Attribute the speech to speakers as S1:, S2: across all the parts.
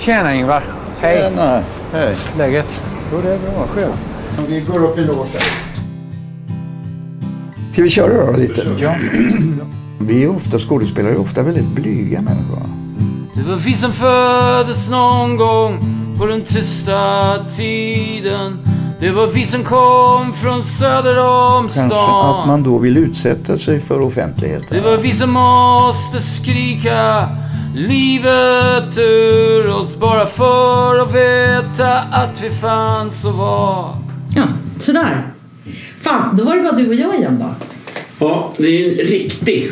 S1: Tjena Ingvar. Hej.
S2: Tjena. Hej.
S1: Läget?
S2: Jo, det är bra. Själv. Vi går upp i logen. Ska vi köra då lite?
S1: Ja.
S2: Vi är ofta skådespelare, är ofta väldigt blyga människor.
S3: Det var vi som föddes någon gång på den tysta tiden. Det var vi som kom från söder om
S2: Kanske att
S3: stan.
S2: man då vill utsätta sig för offentligheten.
S3: Det var vi som måste skrika livet ur oss bara för att veta att vi fanns och var.
S4: Ja, sådär. Fan, då var det bara du och jag igen då.
S5: Ja, det är en riktig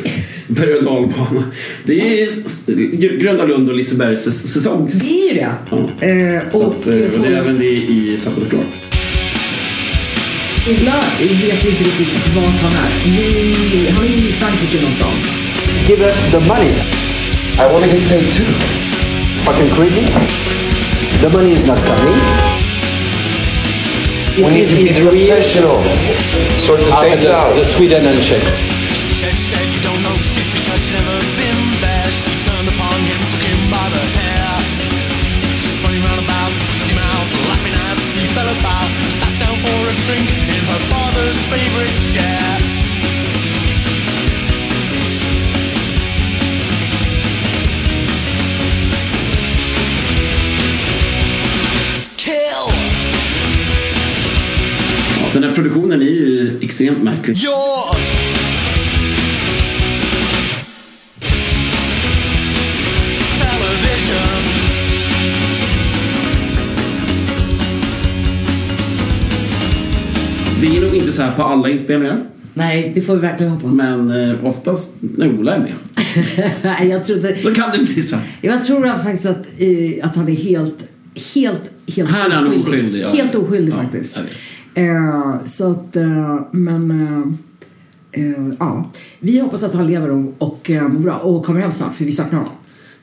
S5: berg och dalbana. Det är Gröna Lund och Lisebergs säs- säsong.
S4: Det är ju det.
S5: Ja.
S4: Eh, och
S5: att, eh, och det är även det i och klart.
S4: Ola vet ju inte riktigt vart han är. Vi, han är i Frankrike någonstans.
S6: Give us the money. I want to get paid too. Fucking crazy? The money is not coming.
S7: We need to be professional. Sort the ah,
S6: things
S7: out.
S6: the Sweden and Czechs.
S5: Produktionen är ju extremt märklig.
S8: Ja!
S5: Det är nog inte så här på alla inspelningar.
S4: Nej, det får vi verkligen hoppas.
S5: Men eh, oftast när Ola är med
S4: jag trodde...
S5: så kan det bli så.
S4: Jag tror faktiskt att, eh, att han är helt, helt, helt
S5: Här är han oskyldig. Ja.
S4: Helt oskyldig
S5: Ja,
S4: faktiskt. Eh, så att, eh, men... Eh, ja. Vi hoppas att han lever och, och mår bra och kommer hem snart för vi saknar honom.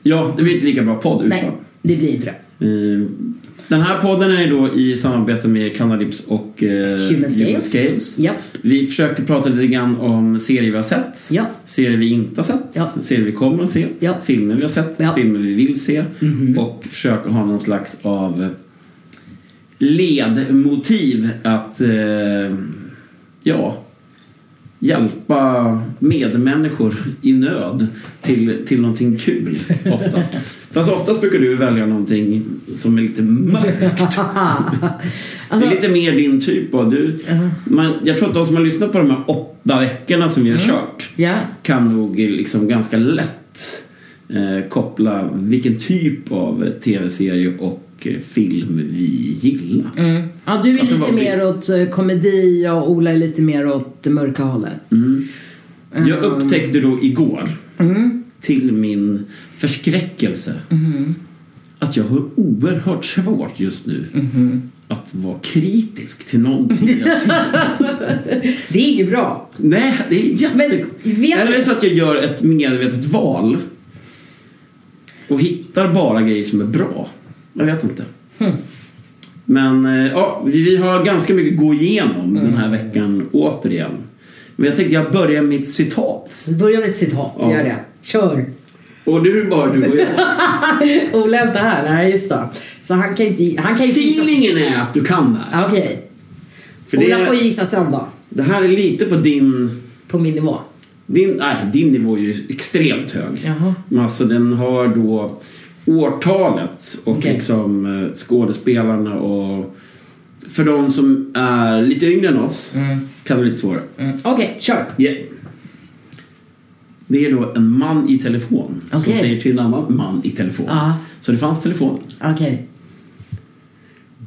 S5: Ja, det blir inte lika bra podd utan.
S4: Nej, det blir inte det.
S5: Den här podden är då i samarbete med Canadips och
S4: Human Scales.
S5: Scales.
S4: Japp.
S5: Vi försöker prata lite grann om serier vi har sett,
S4: Ja.
S5: serier vi inte har sett,
S4: Ja.
S5: serier vi kommer att se, filmer vi har sett, filmer vi vill se och försöka ha någon slags av ledmotiv att eh, ja, hjälpa medmänniskor i nöd till, till någonting kul oftast. Fast oftast brukar du välja någonting som är lite mörkt. Det är lite mer din typ av du. Man, jag tror att de som har lyssnat på de här åtta veckorna som vi har kört
S4: Ja.
S5: kan nog liksom ganska lätt eh, koppla vilken typ av tv-serie och film vi gillar.
S4: Ja, du är
S5: Alltså,
S4: lite
S5: vad vi-
S4: mer åt eh, komedi och Ola är lite mer åt det mörka hållet.
S5: Mm.
S4: Mm.
S5: Jag upptäckte då igår till min förskräckelse att jag har oerhört svårt just nu att vara kritisk till någonting jag ser.
S4: Det är ju bra.
S5: Nej, det är jätte...
S4: Men vet
S5: Eller så att jag gör ett medvetet val och hittar bara grejer som är bra? Jag vet inte. Men eh, ja, vi har ganska mycket att gå igenom den här veckan återigen. Men jag tänkte jag börjar med ett citat.
S4: Börja med ett citat,
S5: Ja.
S4: gör det. Kör.
S5: Och det är bara du och jag.
S4: Ola är inte här, nej just det. Så han kan inte... Han kan
S5: Feelingen är att du kan det här.
S4: Okej.
S5: För det,
S4: Ola får ju
S5: är,
S4: gissa sen då.
S5: det här är lite på din...
S4: På min nivå.
S5: Din, nej, din nivå är ju extremt hög.
S4: Jaha.
S5: Men alltså den har då årtalet och
S4: Okej.
S5: liksom eh, skådespelarna och för de som är lite yngre än oss kan det vara lite svårare.
S4: Mm. Okej, kör.
S5: Yeah. Det är då en man i telefon som
S4: Okej.
S5: säger till en annan man i telefon.
S4: Ja.
S5: Så det fanns telefon.
S4: Okej.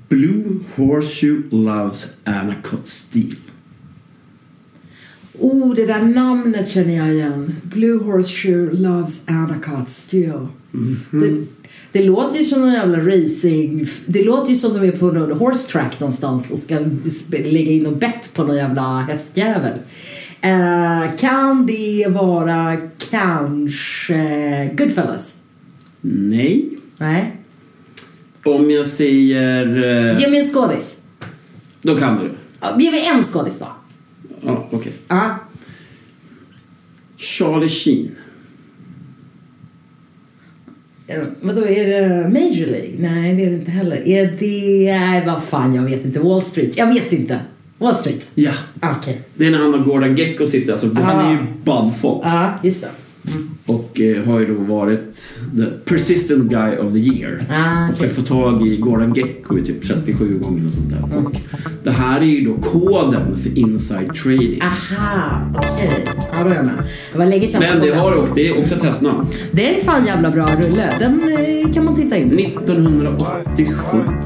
S5: Blue Horseshoe loves Anacott Steel.
S4: Oh, det där namnet känner jag igen. Blue Horseshoe Loves Anacott Steel. Det, det låter ju som en jävla racing... Det låter ju som de är på någon horse track någonstans och ska lägga in och bett på någon jävla hästjävel. Eh, kan det vara kanske Goodfellas?
S5: Nej.
S4: Nej.
S5: Om jag säger... eh,
S4: Ge mig en skådis.
S5: Då kan du.
S4: Ja, Ge mig en skådis då.
S5: Ja, okej.
S4: Ja.
S5: Charlie Sheen.
S4: Eh, Vadå, är det Major League? Nej, det är det inte heller. Är det... Nej, vad fan, jag vet inte. Wall Street? Jag vet inte. Wall Street?
S5: Ja.
S4: Okej.
S5: Det är när han och Gordon Gecko sitter. Alltså, Han är ju Bud Fox.
S4: Ja, just det.
S5: Och eh, har ju då varit the persistent guy of the year.
S4: Ah,
S5: och försökt få tag i Gordon Gecko i typ 37 gånger och sånt där. Och det här är ju då koden för inside trading.
S4: Aha, okej. Ja, då är jag med. Det var länge sedan
S5: Men
S4: jag
S5: det, har, och det är också ett testnamn.
S4: Det är fan jävla bra rulle. Den eh, kan man titta in på.
S5: 1987.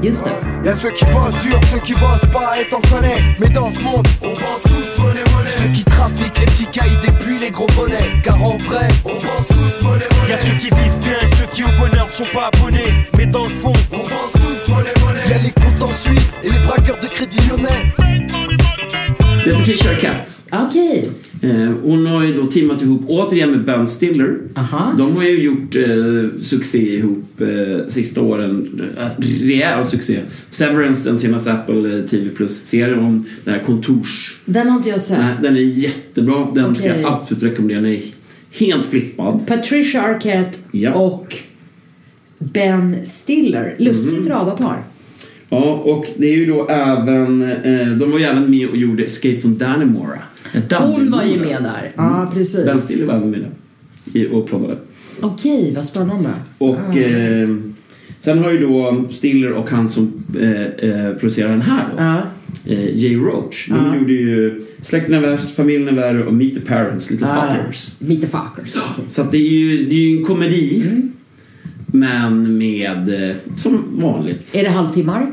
S4: Just det.
S1: Pense tous monnaie, monnaie.
S9: Y'a ceux qui vivent bien et ceux qui au bonheur ne sont pas abonnés. Mais dans le fond,
S1: On pense tous monnaie, monnaie. Y'a les comptes en Suisse et les braqueurs de crédit lyonnais.
S5: Det är Patricia Arquette.
S4: Okej.
S5: Eh, hon har ju då teamat ihop återigen med Ben Stiller.
S4: Aha.
S5: De har ju gjort eh, succé ihop eh, sista åren. Eh, rejäl succé. Severance, den senaste Apple eh, TV Plus-serien om den här kontors...
S4: Den har inte jag sett.
S5: Nej, den är jättebra. Den ska
S4: Okej.
S5: jag absolut rekommendera. Den är helt flippad.
S4: Patricia Arquette
S5: Ja.
S4: och Ben Stiller. Lustigt
S5: Mm.
S4: radarpar.
S5: Ja, och det är ju då även... Eh, de var ju även med och gjorde Escape from Dannemora.
S4: Hon var ju med där. Ja,
S5: Ben
S4: precis.
S5: Stiller var även med där. Och proddade.
S4: Okej, vad spännande.
S5: Och
S4: Ah.
S5: eh, sen har ju då Stiller och han som eh, eh, producerar den här då,
S4: Ja.
S5: Eh, Jay Roach. De
S4: Ja.
S5: gjorde ju Släkten är värst, Familjen är värre och Meet the Parents, Little
S4: Ah,
S5: Fuckers.
S4: Meet the fuckers. okej.
S5: Så det är ju, det är ju en komedi.
S4: Mm.
S5: Men med, eh, som vanligt,
S4: Är det halvtimmar?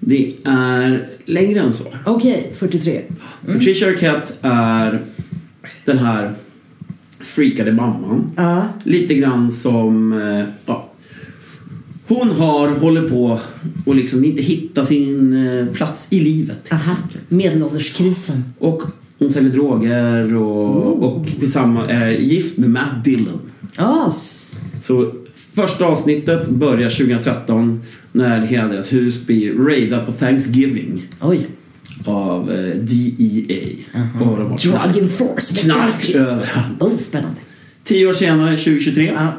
S5: det är längre än så.
S4: Okej, 43.
S5: Patricia Arquette är den här freakade mamman.
S4: Ja.
S5: Lite grann som... eh, Ja, hon har, håller på och liksom inte hitta sin eh, plats i livet.
S4: Aha. Medelålderskrisen.
S5: Och hon säljer droger och, och tillsammans är gift med Matt Dillon.
S4: Ja, s-
S5: Så första avsnittet börjar 2013 när hela deras hus blir raidat på Thanksgiving
S4: oj.
S5: av eh, DEA. Har
S4: Drug enforcement.
S5: Knark överallt.
S4: Oh, spännande.
S5: Tio år senare, 2023,
S4: Ja.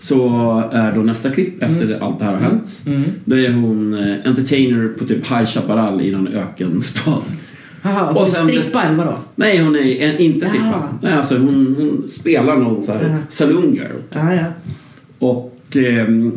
S5: Så är då nästa klipp efter
S4: Mm.
S5: allt det här har hänt. Då är hon eh, entertainer på typ High Chaparral i någon ökenstad.
S4: Jaha,
S5: Och
S4: och
S5: sen-
S4: strippa eller vadå?
S5: Nej, hon är en, inte strippa.
S4: Jaha.
S5: Nej, alltså hon, hon spelar någon så här saloon girl.
S4: Ja, ja.
S5: Och ehm,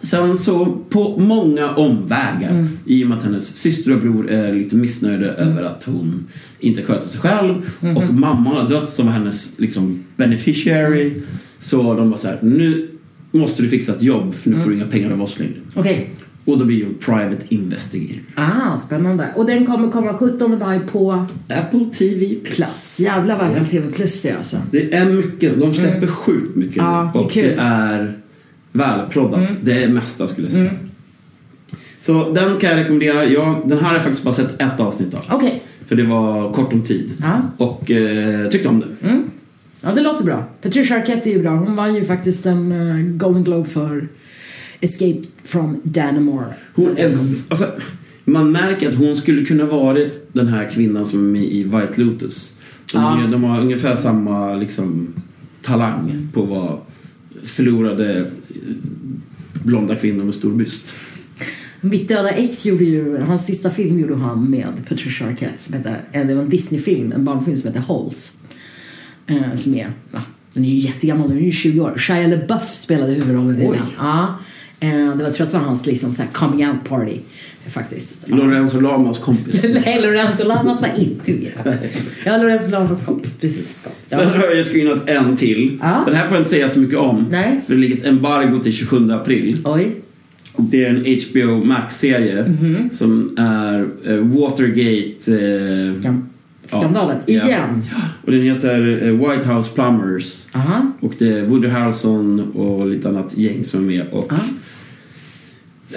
S5: sen så på många omvägar
S4: Mm.
S5: i och med att hennes syster och bror är lite missnöjda över att hon inte sköter sig själv
S4: Mm-hmm.
S5: och mamman har dött som hennes liksom, beneficiary. Så de var så här, nu måste du fixa ett jobb för nu får du
S4: Mm.
S5: inga pengar av oss längre.
S4: Okej.
S5: Och då blir hon private investigator.
S4: Ah, spännande. Och den kommer komma 17 maj på
S5: Apple TV Plus.
S4: Jävlar vad Apple TV Plus det är alltså.
S5: Det är mycket, de släpper sjukt mycket
S4: Mm. Ja, det är
S5: och
S4: kul. Mm.
S5: det är välproddat. Det är mesta skulle jag säga. Så den kan jag rekommendera. Ja, den här har jag faktiskt bara sett ett avsnitt av.
S4: Okej.
S5: För det var kort om tid.
S4: Ja.
S5: Och eh, tyckte om det.
S4: Ja, det låter bra. Patricia Arquette är ju bra. Hon vann ju faktiskt en eh, Golden Globe för Escape from Dannemore.
S5: Hon är, alltså, man märker att hon skulle kunna varit den här kvinnan som är med i White Lotus. De, är, de har ungefär samma liksom, talang på att vara förlorade eh, blonda kvinnor med stor byst.
S4: Mitt döda ex gjorde ju, hans sista film gjorde han med Patricia Arquette som heter, eh, det var en Disney-film, en barnfilm som heter Halls. Eh, som är, ja, den är ju jättegammal, den är ju 20 år. Shia LaBeouf spelade huvudrollen i den. Ja. Eh, det var, jag tror att det var hans liksom, så här coming out party faktiskt. Ja.
S5: Lorenzo Lamas kompis.
S4: Nej, Lorenzo Lamas var inte med. Ja, Lorenzo Lamas kompis, precis. Scott.
S5: Sen
S4: Ja.
S5: har jag screenat en till.
S4: Ja.
S5: Den här får jag inte säga så mycket om.
S4: Nej.
S5: För det ligger ett embargo till 27 april.
S4: Oj.
S5: Det är en HBO Max-serie
S4: Mhm.
S5: som är eh, Watergate... Eh,
S4: Skan- skandalen.
S5: Ja.
S4: Igen.
S5: och den heter eh, White House Plumbers.
S4: Aha.
S5: Och det är Woody Harrelson och lite annat gäng som är med. Och,
S4: Ja.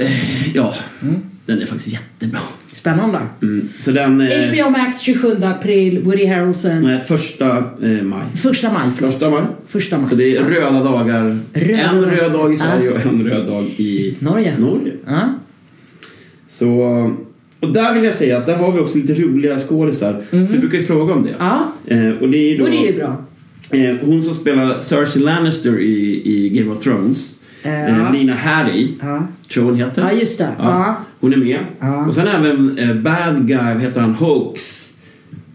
S5: eh, ja,
S4: Mm.
S5: den är faktiskt jättebra.
S4: Spännande.
S5: Mm. Så den... Eh,
S4: HBO Max 27 april, Woody Harrelson.
S5: nej, första eh, maj.
S4: Första maj, förlåt.
S5: Första maj.
S4: Första maj.
S5: Så det är röda dagar.
S4: Röda
S5: en röd dag i Sverige och en röd dag i
S4: Norge.
S5: Norge. Så, och där vill jag säga att där har vi också lite roliga skådisar. Du brukar ju fråga om det.
S4: Ja.
S5: Eh, och det är då
S4: Och det är ju bra.
S5: Eh, hon som spelar Cersei Lannister i, i Game of Thrones. Eh, Nina Harry,
S4: Ja.
S5: tror hon heter.
S4: Ja, just det. Ja.
S5: Hon är med. Och sen även eh, Bad Guy, vad heter han, Hoax.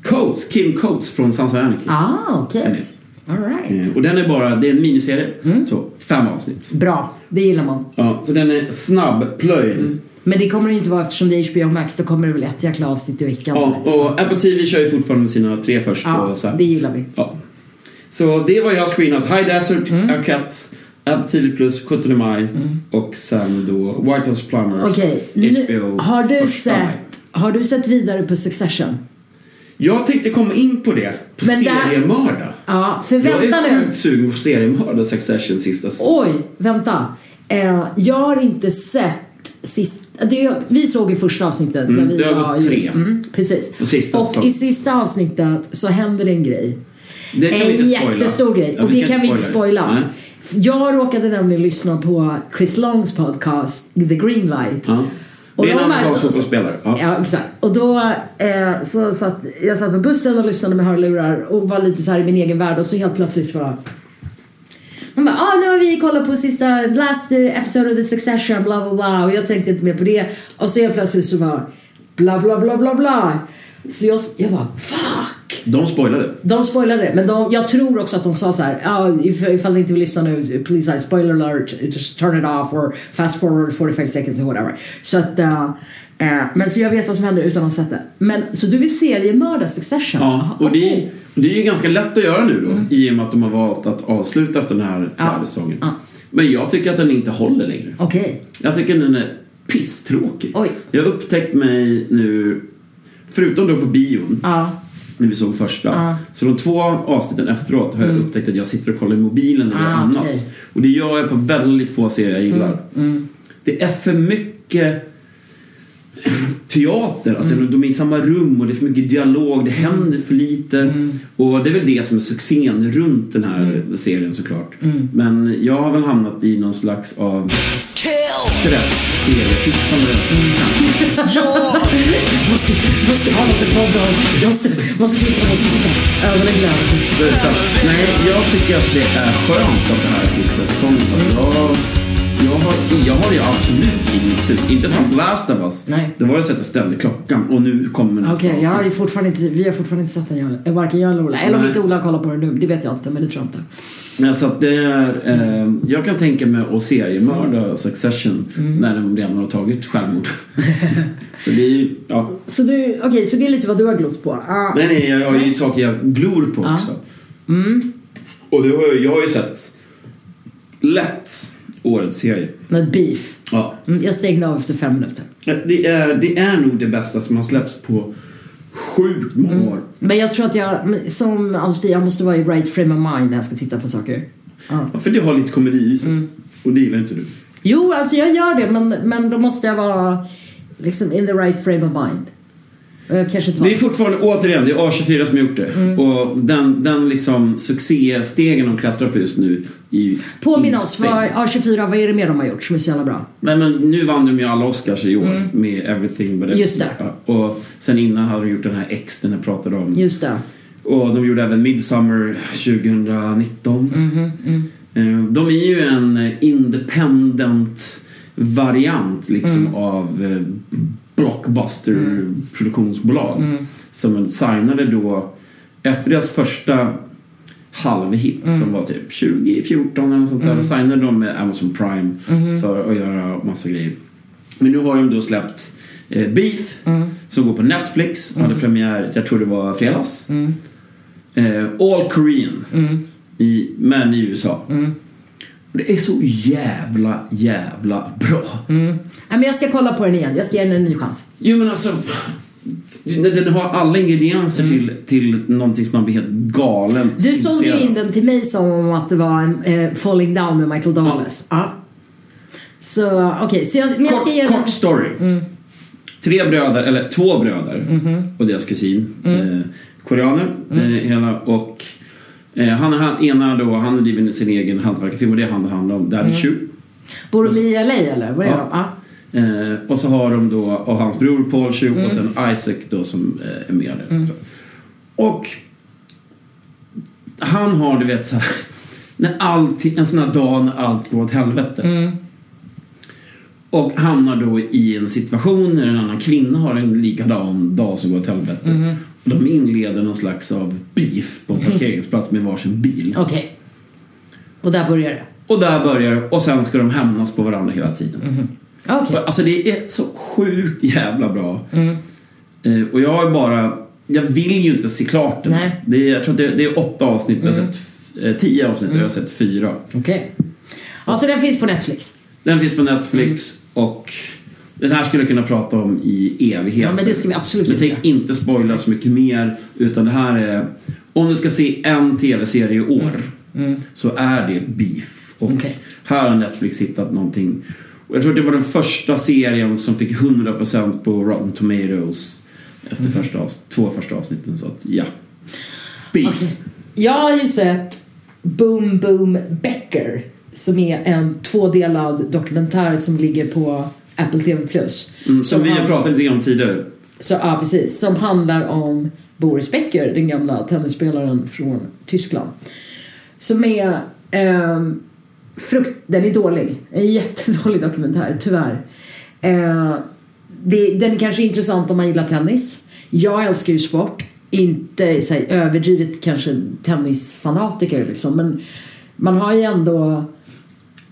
S5: Coates, Kim Coates från Sons of Anarchy.
S4: Ah,
S5: är.
S4: All right.
S5: Eh, Och den är bara, det är en miniserie.
S4: Mm.
S5: Så fem avsnitt.
S4: Bra, det gillar man.
S5: Ja, så den är snabbplöjd.
S4: Men det kommer det inte vara eftersom det är HBO Max. Då kommer det väl ett jäkla avsnitt i veckan.
S5: Ja, och Apple TV kör ju fortfarande med sina tre först.
S4: Ja,
S5: och så här.
S4: det gillar vi.
S5: Ja. Så det var jag har screenat. High Desert,
S4: Mm.
S5: Arquette, Apple TV Plus 17 maj och sen då White House Plumbers,
S4: nu-
S5: HBO
S4: har du
S5: maj.
S4: sett Har du sett vidare på Succession?
S5: Jag tänkte komma in på det, på
S4: Men
S5: seriemörda.
S4: Ja, för
S5: Jag
S4: vänta
S5: är
S4: nu.
S5: sjukt sugen på seriemörda Succession sista
S4: Oj, vänta. Eh, jag har inte sett sist... Det, vi såg i första avsnittet.
S5: Mm,
S4: vi
S5: det
S4: var i-
S5: tre.
S4: Mm, precis.
S5: Och sista
S4: och
S5: säsongen.
S4: i sista avsnittet så händer det en grej.
S5: Det kan vi
S4: en
S5: inte spoila.
S4: jättestor grej.
S5: Ja,
S4: och
S5: vi
S4: det kan vi inte spoila.
S5: Nej.
S4: Jag råkade nämligen lyssna på Chris Longs podcast The Green Light.
S5: Ja.
S4: Och
S5: Det är en amerikansk fotbollsspelare. Ja.
S4: Ja, exakt. Och då eh, så satt jag satt på bussen och lyssnade med hörlurar och var lite så här i min egen värld och så helt plötsligt så bara hon bara, ah, nu har vi kollat på sista, last episode of the succession, bla bla bla. Och jag tänkte inte mer på det. Och så helt plötsligt så bara, bla bla bla bla bla. Så jag, jag bara, fuck!
S5: De spoilade.
S4: De spoilade det, men de, jag tror också att de sa så här, ja, if, ifall ni inte vill lyssna nu, please, I spoiler alert, just turn it off or fast forward 45 seconds or whatever. Så att, eh, eh, men så jag vet vad som händer utan att ha sett det. Men, så du vill seriemörda Succession?
S5: Ja, och det, är- det är ju ganska lätt att göra nu då i och med att de har valt att avsluta efter den här fjärde
S4: Mm. Ja.
S5: säsongen.
S4: Ja.
S5: Men jag tycker att den inte håller längre.
S4: Okej.
S5: Jag tycker den är pisstråkig.
S4: Oj.
S5: Jag har upptäckt mig nu, förutom då på bion,
S4: Ja.
S5: när vi såg första.
S4: Ja. Mm.
S5: Så de två avsnitten efteråt har jag upptäckt att jag sitter och kollar i mobilen eller
S4: Ah,
S5: annat.
S4: okej.
S5: Och det gör jag på väldigt få serier jag gillar.
S4: Mm.
S5: Det är för mycket teater. Att
S4: Mm.
S5: de är i samma rum och det är för mycket dialog. Det händer för lite.
S4: Mm.
S5: Och det är väl det som är succén runt den här serien såklart.
S4: Mm.
S5: Men jag har väl hamnat i någon slags av stress-serietittande.
S4: måste, måste ha lite podd Jag måste, måste sitta och sitta. Ögonen.
S5: Så, nej, jag tycker att det är skönt att det här är sista säsongen. Så Jag, jag, har, jag har ju absolut inget slut. Inte som Last of Us.
S4: Nej.
S5: Det var ju så att jag ställde klockan och nu kommer nästa
S4: Okej, jag har ju fortfarande inte, vi har fortfarande inte sett den, jag, varken jag eller Ola. Eller om inte Ola kollar på den nu, det vet jag inte, men det tror jag inte.
S5: Men så att det är, eh, jag kan tänka mig att seriemörda Succession
S4: Mm.
S5: när de redan har tagit självmord. så det är ju, ja.
S4: Så du, okej, så det är lite vad du har glott på? Ah,
S5: Nej, nej, jag har ju saker jag glor på
S4: Ja.
S5: också. Och det har jag, jag har ju sett lätt årets serie.
S4: Med beef.
S5: Ja.
S4: Mm, jag stängde av efter fem minuter.
S5: Det är, det är nog det bästa som har släppts på sjukt många år.
S4: Men jag tror att jag, som alltid, jag måste vara i right frame of mind när jag ska titta på saker. Ja.
S5: Ja, för det har lite komedi i sig.
S4: Mm.
S5: Och det gillar inte du.
S4: Jo, alltså jag gör det, men, men då måste jag vara liksom in the right frame of mind.
S5: Det är fortfarande, återigen, det är A24 som har gjort det.
S4: Mm.
S5: Och den, den liksom succéstegen de klättrar på just nu ju
S4: Påminn oss, vad, A24, vad är det mer de har gjort som är så jävla bra?
S5: Nej men nu vann de ju alla Oscars i år med Everything But
S4: Mm. Just det.
S5: Och sen innan hade de gjort den här X den jag pratade om.
S4: Just det.
S5: Och de gjorde även Midsummer 2019.
S4: Mhm,
S5: Eh, De är ju en eh, independent variant liksom
S4: Mm.
S5: av eh, blockbuster produktionsbolag.
S4: Mm.
S5: Som signade då efter deras första halvhit
S4: Mm.
S5: som var typ 2014 eller sånt där. Signade de med Amazon Prime
S4: Mm-hmm.
S5: för att göra massa grejer. Men nu har de då släppt eh, Beef
S4: Mm.
S5: som går på Netflix. Hade premiär, jag tror det var fredags.
S4: Mm.
S5: Eh, All Korean. I, men i USA. Och det är så jävla, jävla bra.
S4: Nej, men jag ska kolla på den igen, jag ska ge den en ny chans.
S5: Jo men alltså. Den har alla ingredienser till, till någonting som man blir helt galen
S4: Du såg ju in den till mig som att det var en eh, Falling Down med Michael Douglas. Ja. Så okej, så jag, men jag ska ge
S5: Kort,
S4: den...
S5: kort story. Tre bröder, eller två bröder och deras kusin. Eh, koreaner. Eh, hela, och eh, han, han, ena då, han driver sin egen hantverkarfirma och det är han det handlar om. Daddy Shoe.
S4: Bor de i LA eller? Vad är
S5: Ja.
S4: de? Ja.
S5: Eh, och så har de då och hans bror Paul Chu och sen Isaac då som eh, är med där. Och han har, du vet, så här, när allting, en sån här dag när allt går åt helvete.
S4: Mm.
S5: Och hamnar då i en situation när en annan kvinna har en likadan dag som går åt helvete.
S4: Mhm.
S5: De inleder någon slags av beef på en parkeringsplats med varsin bil.
S4: Okej. Och där börjar det.
S5: Och där börjar det. Och sen ska de hämnas på varandra hela tiden.
S4: Okej.
S5: Alltså det är så sjukt jävla bra.
S4: Mm.
S5: Eh, och jag är bara... Jag vill ju inte se klart den.
S4: Nej.
S5: Det är, jag tror att det, det är åtta avsnitt. Jag har
S4: Mm.
S5: sett eh, tio avsnitt och jag har sett fyra.
S4: Okej. Ja, så den finns på Netflix.
S5: Den finns på Netflix och den här skulle jag kunna prata om i evigheter.
S4: Ja, men det ska vi absolut
S5: Men tänk
S4: göra.
S5: inte spoila så mycket mer. Utan det här är... Om du ska se en tv-serie i år
S4: Mm.
S5: så är det Beef. Och
S4: Okej.
S5: här har Netflix hittat någonting. Och jag tror att det var den första serien som fick 100% på Rotten Tomatoes efter
S4: Mhm.
S5: första avs- två första avsnitten. Så att ja. Beef.
S4: Okej. Jag har ju sett Boom Boom Becker som är en tvådelad dokumentär som ligger på Apple TV+.
S5: Mm, som vi har pratat lite om tidigare.
S4: Så, ja, precis. Som handlar om Boris Becker, den gamla tennisspelaren från Tyskland. Som är... ehm, frukt, den är dålig. En jättedålig dokumentär, tyvärr. Eh, det, den är kanske intressant om man gillar tennis. Jag älskar ju sport. Inte så här, överdrivet kanske tennisfanatiker liksom. Men man har ju ändå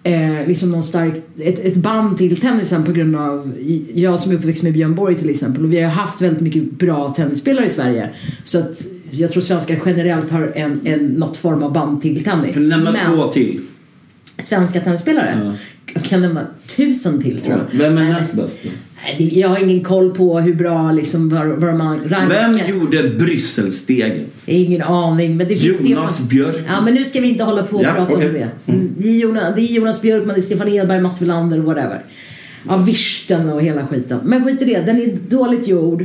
S4: eh, liksom någon stark, ett, ett band till tennisen på grund av jag som är uppväxt med Björn Borg till exempel och vi har haft väldigt mycket bra tennisspelare i Sverige så att jag tror svenskar generellt har en, en, något form av band till tennis.
S5: Kan du nämna
S4: Men
S5: två till?
S4: Svenska tennisspelare? Jag kan nämna tusen till tror jag.
S5: Vem är näst bäst då?
S4: Jag har ingen koll på hur bra liksom var, var man rankas.
S5: Vem gjorde Brysselsteget?
S4: Ingen aning. Men det finns
S5: Jonas
S4: Stefan...
S5: Björk.
S4: Ja, men nu ska vi inte hålla på och
S5: Ja,
S4: prata
S5: okej.
S4: om det. Mm, Det, är Jonas, det är Jonas Björkman, det är Stefan Edberg, Mats Wilander, whatever. Ja, Virsten och hela skiten. Men skit i det, den är dåligt gjord.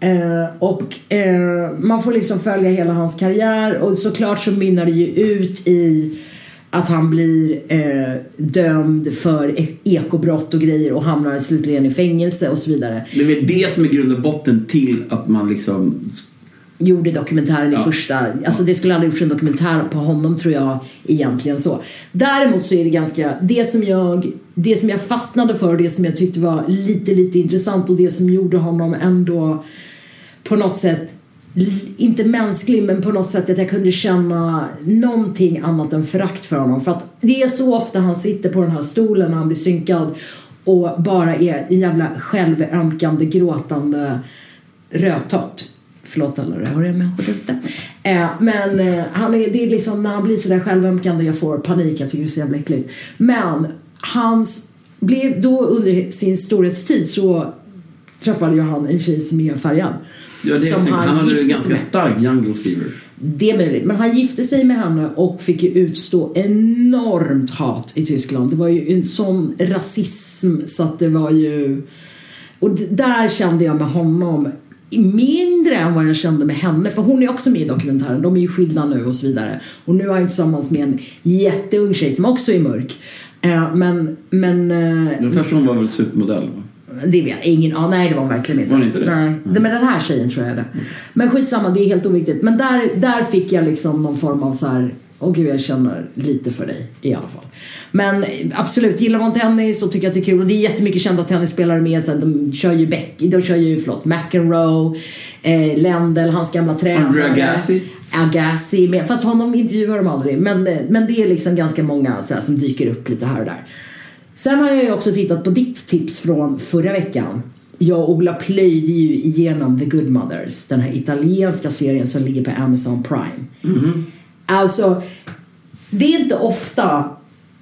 S4: Eh, och eh, man får liksom följa hela hans karriär och såklart så mynnar det ju ut i att han blir eh, dömd för e- ekobrott och grejer och hamnar slutligen i fängelse och så vidare.
S5: Det är väl det som är grund och botten till att man liksom...
S4: gjorde dokumentären i
S5: Ja.
S4: första... Alltså det skulle aldrig gjorts en dokumentär på honom tror jag egentligen så. Däremot så är det ganska... Det som jag, det som jag fastnade för och det som jag tyckte var lite, lite intressant och det som gjorde honom ändå på något sätt inte mänsklig men på något sätt att jag kunde känna någonting annat än förakt för honom. För att det är så ofta han sitter på den här stolen när han blir synkad och bara är en jävla självömkande, gråtande rödtott. Förlåt alla rödhåriga människor där ute. Eh, men eh, han är, det är liksom när han blir sådär självömkande jag får panik, jag tycker det är så jävla äckligt. Men hans, blev då under sin storhetstid så träffade ju han en tjej som är färgad.
S5: Ja, det
S4: Som
S5: jag tänkte. han hade ju ganska
S4: med.
S5: stark jungle fever.
S4: Det är möjligt. Men han gifte sig med henne och fick ju utstå enormt hat i Tyskland. Det var ju en sån rasism så att det var ju... Och där kände jag med honom mindre än vad jag kände med henne. För hon är också med i dokumentären. De är ju skilda nu och så vidare. Och nu är han tillsammans med en jätteung tjej som också är mörk. Eh, Men, men eh,
S5: Den första hon var väl supermodell? va?
S4: Det vet jag ingen ah, Nej, det var verkligen inte.
S5: Var inte det?
S4: Nej, det, men den här tjejen tror jag det. Men skitsamma, det är helt oviktigt. Men där, där fick jag liksom någon form av så här. Åh gud, jag känner lite för dig i alla fall. Men absolut, gillar man tennis och tycker att det är kul. Och det är jättemycket kända tennisspelare med. Här, de kör ju Beck, de kör ju, förlåt, McEnroe, eh, Lendl, hans gamla tränare.
S5: Andre Agassi.
S4: Agassi, med, fast honom intervjuar de aldrig. Men, men det är liksom ganska många så här, som dyker upp lite här och där. Sen har jag ju också tittat på ditt tips från förra veckan. Jag och Ola plöjde ju igenom The Good Mothers, den här italienska serien som ligger på Amazon Prime. Alltså, det är inte ofta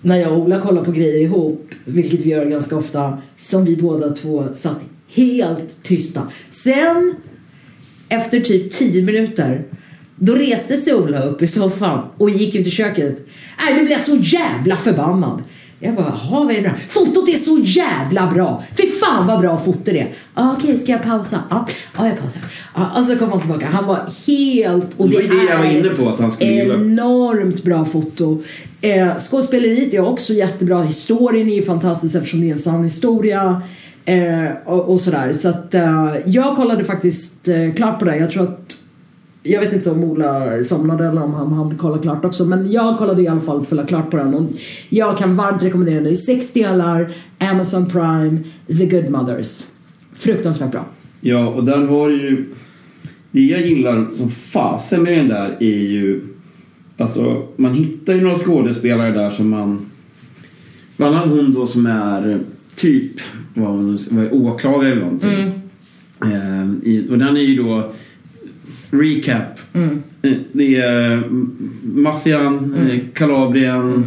S4: när jag och Ola kollar på grejer ihop, vilket vi gör ganska ofta, som vi båda två satt helt tysta. Sen, efter typ 10 minuter, då reste sig Ola upp i soffan och gick ut i köket. Nej, nu blir jag så jävla förbannad. Jag bara, jaha, vad är det nu? Fotot är så jävla bra! Fy fan vad bra foto det är! Ah, Okej, ska jag pausa? Ja, ah, jag pausar. Ah, och så kom han tillbaka. Han var helt... Och
S5: Det det jag var
S4: är
S5: inne på att han skulle gilla.
S4: Enormt bra foto. Eh, skådespeleriet är också jättebra. Historien är ju fantastisk eftersom det är en sann historia. Eh, och, och sådär. Så att eh, jag kollade faktiskt eh, klart på det. Jag tror att Jag vet inte om Ola somnade eller om han hann kolla klart också. Men jag kollade i alla fall fulla klart på den. Och jag kan varmt rekommendera den. Är 6 delar, Amazon Prime, The Good Mothers. Fruktansvärt bra.
S5: Ja, och där har ju... Det jag gillar som fasen med den där är ju... Alltså, man hittar ju några skådespelare där som man... Bland annat hon då som är typ vad hon vad är åklagare eller någonting. Eh, i, och den är ju då recap. Eh, Det är mm, maffian, eh, Kalabrien,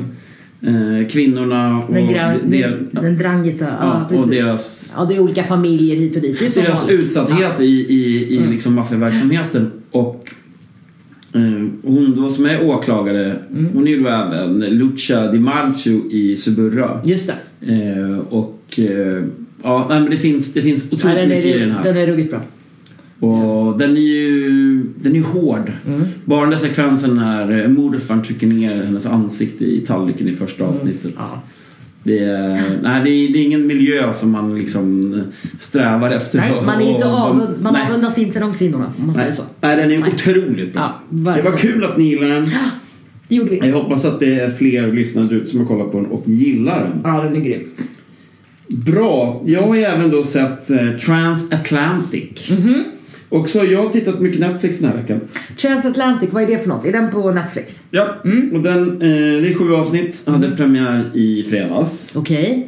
S5: eh, kvinnorna och
S4: Den, gra-
S5: de-
S4: den, Drangita. Ja,
S5: Ja, och deras-
S4: Ja, det är olika familjer hit och dit. Det är
S5: deras
S4: vanligt.
S5: utsatthet i, i, i liksom maffiaverksamheten. Och eh, hon då som är åklagare, hon är ju då även Lucia Di Marcio i Suburra.
S4: Just det.
S5: Eh, och eh, ja, men det finns, det finns otroligt
S4: Ja,
S5: mycket i den
S4: är,
S5: här.
S4: den är ruggigt bra.
S5: Och den är ju den är ju hård.
S4: Mm.
S5: Bara den där sekvensen när eh, morfar trycker ner hennes ansikte i tallriken i första avsnittet.
S4: Mm. Ja.
S5: Det, är, nej, det, är, det är ingen miljö som man liksom strävar efter.
S4: Nej, man, är inte
S5: Och-
S4: av, man
S5: nej.
S4: avundas inte de kvinnorna om man säger
S5: Nej,
S4: så.
S5: nej, den är
S4: Nej.
S5: otroligt bra.
S4: Ja,
S5: det var kul att ni gillar den.
S4: Det gjorde vi.
S5: Jag hoppas att det är fler lyssnare ute som har kollat på den och gillar den.
S4: Ja, den är grym.
S5: Bra. Jag har ju även då sett eh, Transatlantic.
S4: Mhm.
S5: Och så har jag tittat mycket Netflix den här veckan.
S4: Transatlantic, vad är det för något? Är den på Netflix?
S5: Ja, och den, eh, det är sju avsnitt. Hade premiär i fredags.
S4: Okej.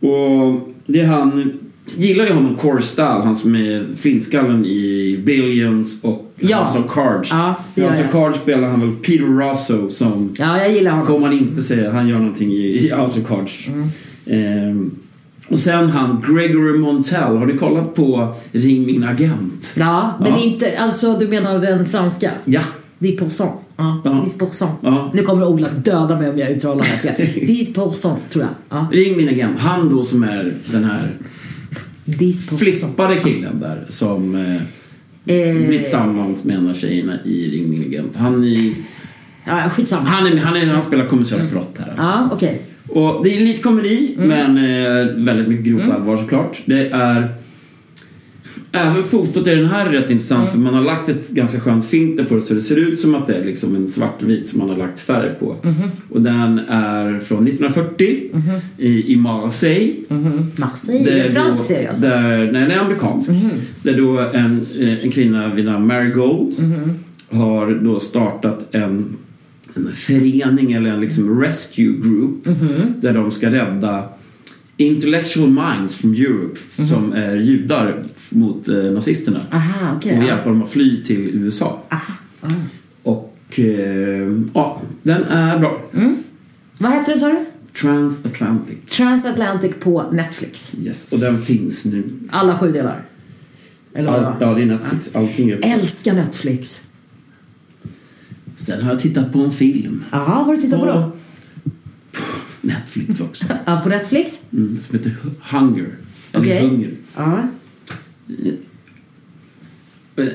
S5: Och det är han, gillar ju honom Korstal, han som är flintskallen i Billions och
S4: Ja.
S5: House of Cards.
S4: Ja,
S5: I House of. Cards spelar han väl Peter Russo som
S4: Ja, jag gillar
S5: Får
S4: honom.
S5: man inte säga. Han gör någonting i, i House of Cards.
S4: Mm.
S5: Ehm, och sen han Gregory Montel. Har du kollat på Ring min agent?
S4: Ja, men
S5: Ja.
S4: inte, alltså du menar den franska?
S5: Ja.
S4: Dix pourcent. Ja,
S5: Ja. Ja.
S4: Nu kommer Ola döda mig om jag uttalar det här fel. Dix pourcent tror jag. Ja.
S5: Ring min agent. Han då som är den här flippade killen där som eh,
S4: Eh,
S5: blir tillsammans med en av tjejerna i Ring min agent. Han, är,
S4: Ja, skitsamma.
S5: han, är, han, är, han spelar kommissarie Frott här. alltså.
S4: Ja, okej.
S5: Och det är lite komedi, men eh, väldigt mycket grovt allvar såklart. Det är... Även fotot i den här är rätt intressant för man har lagt ett ganska skönt filter på det så det ser ut som att det är liksom en svartvit som man har lagt färg på. Och den är från 1940 i, i Marseille.
S4: Mhm. Marseille,
S5: Det
S4: är fransk serie alltså?
S5: Där, nej, den är amerikansk. Det är då en, eh, en kvinna vid namn Mary Gold har då startat en, en förening eller en liksom rescue group
S4: Mhm.
S5: där de ska rädda intellectual minds from Europe
S4: Mhm.
S5: som är judar mot eh, nazisterna
S4: Aha, okej.
S5: och
S4: ja.
S5: hjälpa dem att fly till USA.
S4: Aha. Ah.
S5: Och eh, ja, den är bra.
S4: Vad heter den sa du?
S5: Transatlantic.
S4: Transatlantic på Netflix.
S5: Yes. Och den finns nu.
S4: Alla sju delar. Eller?
S5: All, ja, det är Netflix. Allting är
S4: Älskar Netflix.
S5: Sen har jag tittat på en film.
S4: Jaha, vad har du tittat på då?
S5: Netflix också.
S4: Ja, på Netflix?
S5: Mm, som heter Hunger. Eller. Hunger.
S4: Ja.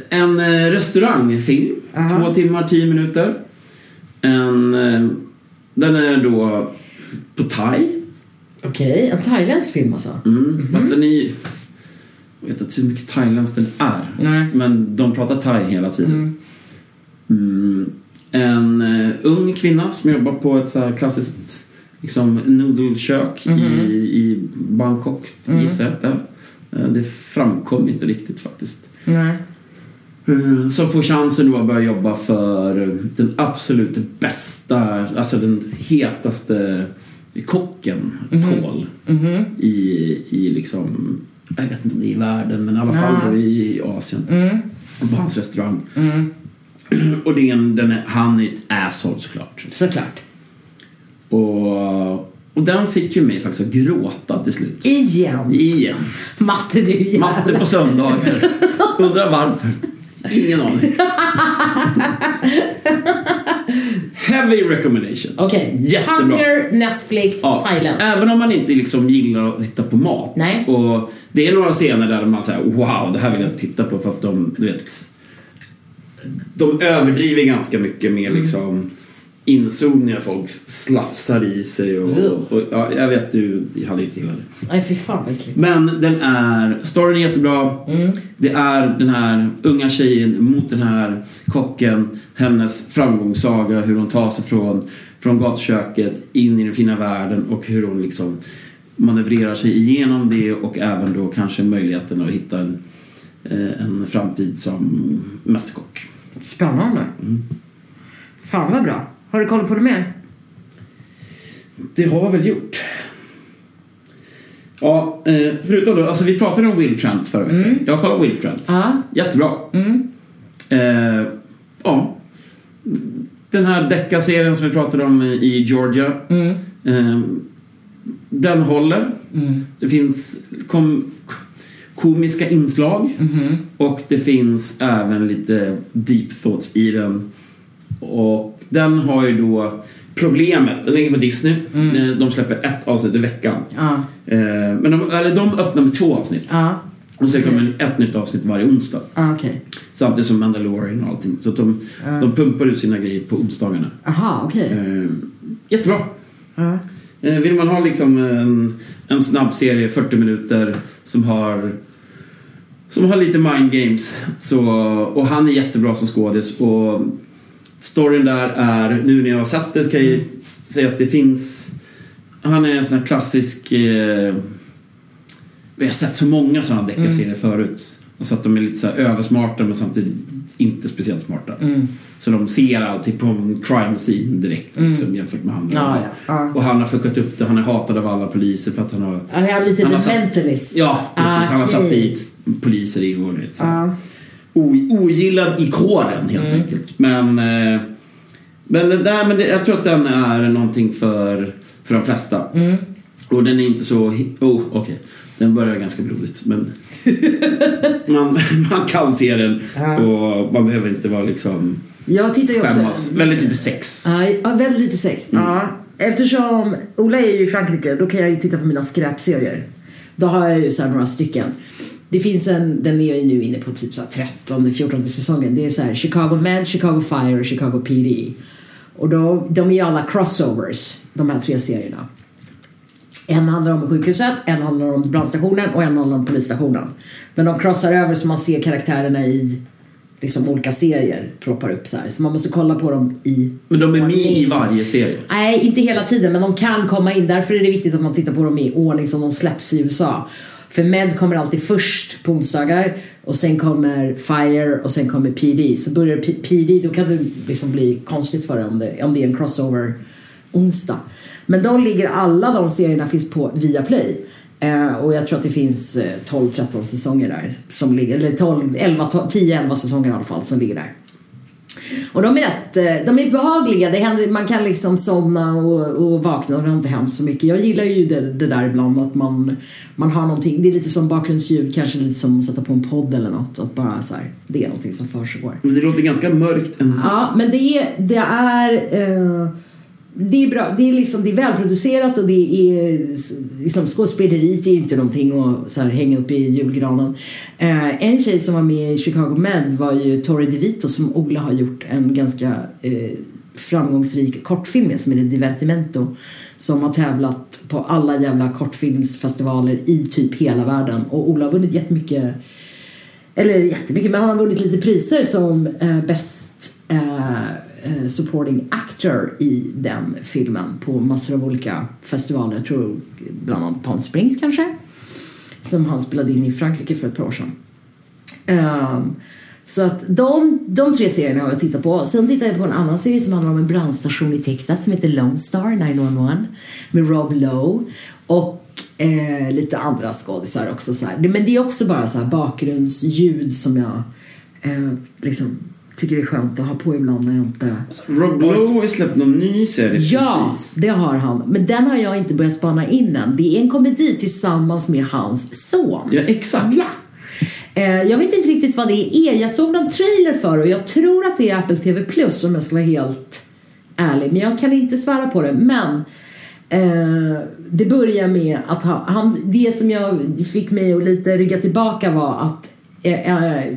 S5: En eh, restaurangfilm.
S4: Aha.
S5: Två timmar, tio minuter. En, eh, den är då på thai.
S4: Okej, en thailändsk film alltså?
S5: Mm. Fast den är Jag vet inte hur mycket thailändskt den är.
S4: Nej.
S5: Men de pratar thai hela tiden. Mm. En eh, ung kvinna som jobbar på ett så klassiskt liksom, noodlekök
S4: Mhm.
S5: i, i Bangkok,
S4: Mm.
S5: gissar jag. Eh, Det framkom inte riktigt faktiskt.
S4: Nej.
S5: Eh, Som får chansen att börja jobba för den absolut bästa, alltså den hetaste kocken, Paul.
S4: Mhm.
S5: I, i liksom, jag vet inte om det är i världen, men i alla fall
S4: Ja.
S5: i Asien.
S4: Mm.
S5: På hans restaurang.
S4: Mm.
S5: Och det är en, den är, han är ett asshole såklart.
S4: Såklart.
S5: Och, och den fick ju mig faktiskt att gråta till slut.
S4: Igen.
S5: Igen.
S4: Matte, du jävel.
S5: Matte på söndagar. Undrar varför. Ingen aning. Heavy recommendation.
S4: Okej.
S5: Jättebra.
S4: Hunger, Netflix,
S5: Ja,
S4: Thailand.
S5: även om man inte liksom gillar att titta på mat.
S4: Nej.
S5: Och det är några scener där man säger wow, det här vill jag titta på för att de, du vet. De överdriver ganska mycket med
S4: Mm.
S5: liksom inzoomningar folk slafsar i sig och, och ja, jag vet du hade inte gillat det.
S4: Nej, fy fan äckligt.
S5: Men den är, storyn är jättebra. Det är den här unga tjejen mot den här kocken. Hennes framgångssaga, hur hon tar sig från, från gatuköket in i den fina världen och hur hon liksom manövrerar sig igenom det och även då kanske möjligheten att hitta en, en framtid som mästerkock.
S4: Spännande. Fan vad bra. Har du kollat på det mer?
S5: Det har jag väl gjort. Ja, eh, förutom då, alltså vi pratade om Will Trent förra veckan. Jag har kollat Will Trent.
S4: Ja.
S5: Jättebra. Eh, ja. Den här deckarserien som vi pratade om i Georgia. Eh, den håller. Det finns kom, komiska inslag. Och det finns även lite deep thoughts i den. Och den har ju då problemet. Den ligger på Disney. Eh, De släpper ett avsnitt i veckan.
S4: Ja.
S5: Eh, Men de, eller de öppnar med två avsnitt.
S4: Ja.
S5: Och sen kommer ett nytt avsnitt varje onsdag.
S4: Ah, Okej.
S5: Samtidigt som Mandalorian och allting. Så de, de pumpar ut sina grejer på onsdagarna.
S4: Aha, okej.
S5: Eh, jättebra.
S4: Ja.
S5: Eh, vill man ha liksom en, en snabb serie, 40 minuter, som har som har lite mind games. Så, och han är jättebra som skådis. Och storyn där är, nu när jag har sett det kan jag säga att det finns... Han är en sån här klassisk... Eh, vi har sett så många sådana deckarserier förut. Alltså att de är lite så översmarta men samtidigt inte speciellt smarta. Så de ser alltid på en crime scene direkt liksom, jämfört med andra.
S4: Ja, ja.
S5: Och han har fuckat upp det. Han är hatad av alla poliser för att han har...
S4: Han är lite
S5: Han har satt-
S4: mentalist.
S5: Ja, precis.
S4: Ah,
S5: Han har satt dit poliser i och lite så.
S4: Ja.
S5: O- ogillad i kåren helt
S4: Mm.
S5: enkelt. Men, eh, men, det där, men det, jag tror att den är någonting för, för de flesta.
S4: Mm.
S5: Och den är inte så... Oh, okej. Den börjar ganska blodigt men man, man kan se den och man behöver inte vara liksom
S4: Jag tittar ju också...
S5: skämmas. Väldigt lite sex.
S4: Ja, väldigt lite sex. Ja. Eftersom Ola är ju i Frankrike, då kan jag ju titta på mina skräpserier. Då har jag ju så här några stycken. Det finns en, den är jag ju nu inne på typ så här 13 14 säsongen. Det är så här Chicago Man, Chicago Fire och Chicago PD. Och då, de är ju alla crossovers, de här tre serierna. En handlar om sjukhuset, en handlar om brandstationen och en handlar om polisstationen. Men de crossar över så man ser karaktärerna i liksom olika serier ploppar upp så här. Så man måste kolla på dem i
S5: Men de är med i varje serie.
S4: Nej, inte hela tiden, men de kan komma in. Därför är det viktigt att man tittar på dem i ordning som de släpps i USA. För Med kommer alltid först på onsdagar och sen kommer Fire och sen kommer PD. Så börjar P- PD, då kan det liksom bli konstigt för dig om det, om det är en crossover onsdag. Men de ligger, alla de serierna finns på Viaplay. Eh, och jag tror att det finns eh, 12-13 säsonger där. Som ligger, eller 12, 11, 10-11 säsonger i alla fall som ligger där. Och de är rätt, eh, de är behagliga. Det händer, man kan liksom somna och, och vakna och det har inte hänt så mycket. Jag gillar ju det, det där ibland att man, man har någonting. Det är lite som bakgrundsljud, kanske lite som att sätta på en podd eller något. Att bara så här, det är någonting som försiggår.
S5: Men det låter ganska mörkt ändå.
S4: Ja, men det är, det är, eh, det är bra. Det är, liksom, det är välproducerat och det är liksom, skådespeleriet är inte någonting att så här, hänga upp i julgranen. Eh, en tjej som var med i Chicago Med var ju Tori DeVito som Ola har gjort en ganska eh, framgångsrik kortfilm med som heter Divertimento som har tävlat på alla jävla kortfilmsfestivaler i typ hela världen och Ola har vunnit jättemycket eller jättemycket, men han har vunnit lite priser som eh, bäst eh, Eh, supporting Actor i den filmen på massor av olika festivaler. Jag tror bland annat Palm Springs kanske. Som han spelade in i Frankrike för ett par år sedan. Um, så att de, de tre serierna har jag tittat på. Sen tittade jag på en annan serie som handlar om en brandstation i Texas som heter Lone Star 911 med Rob Lowe. Och eh, lite andra skådisar också. Så här. Men det är också bara så här bakgrundsljud som jag eh, liksom tycker är skönt att ha på ibland när jag inte...
S5: Rob Lowe har släppt någon ny serie
S4: Ja,
S5: precis.
S4: det har han. Men den har jag inte börjat spana in än. Det är en komedi tillsammans med hans son.
S5: Ja, exakt.
S4: Ja. Eh, Jag vet inte riktigt vad det är. Jag såg någon trailer för och jag tror att det är Apple TV Plus om jag ska vara helt ärlig. Men jag kan inte svära på det. Men eh, det börjar med att ha, han, det som jag fick mig att lite rygga tillbaka var att eh, eh,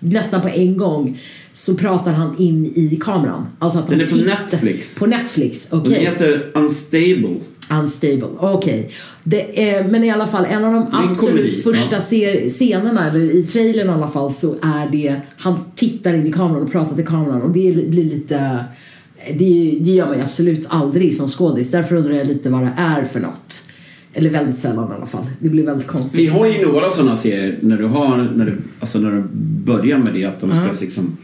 S4: nästan på en gång så pratar han in i kameran. Alltså att
S5: Den
S4: han
S5: är på Netflix.
S4: På Netflix,
S5: Den
S4: okej.
S5: heter Unstable.
S4: Unstable, okej. Det är- Men i alla fall, en av de absolut första
S5: ja.
S4: scenerna, eller i trailern i alla fall, så är det, han tittar in i kameran och pratar till kameran och det blir lite, det, det gör man ju absolut aldrig som skådis. Därför undrar jag lite vad det är för något. Eller väldigt sällan i alla fall. Det blir väldigt konstigt.
S5: Vi har ju några sådana serier när du har, när du, alltså när du börjar med det att de ska
S4: Ja.
S5: liksom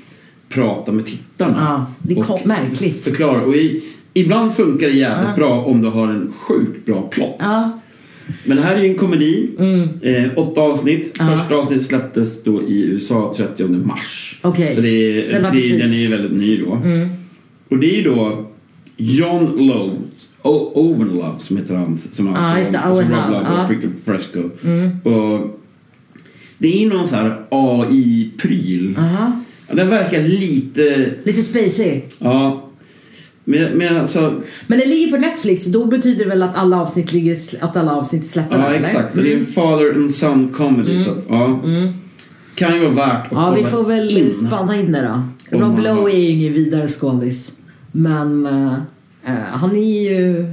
S5: prata med tittarna.
S4: Ja, det är
S5: och
S4: märkligt.
S5: Förklara. Och i, ibland funkar det jävligt
S4: Ja.
S5: bra om du har en sjukt bra plott.
S4: Ja,
S5: Men det här är ju en komedi.
S4: Mm.
S5: Eh, åtta avsnitt.
S4: Ja.
S5: Första avsnittet släpptes då i USA 30 mars.
S4: Okej.
S5: Så det är,
S4: Den
S5: det,
S4: precis-
S5: den är ju väldigt ny då.
S4: Mm.
S5: Och det är ju då John Lowe, o- Owen Love som heter han. Som
S4: Ja,
S5: alltså,
S4: just det,
S5: alltså Rob
S4: Love,
S5: och Frick Fresco.
S4: Mm.
S5: Och det är någon så här AI-pryl.
S4: aha.
S5: Ja, Den verkar lite...
S4: Lite spacey.
S5: Ja. Men, men alltså...
S4: Men det ligger på Netflix och då betyder det väl att alla avsnitt, ligger, att alla avsnitt är släppta
S5: Ja,
S4: där, eller?
S5: exakt. Så det är en father and son comedy. Så att, ja. Kan ju vara värt att
S4: Mm. Ja, vi får väl
S5: in.
S4: spana in det då. Rob Lowe är ju ingen vidare skådis. Men eh, han är ju...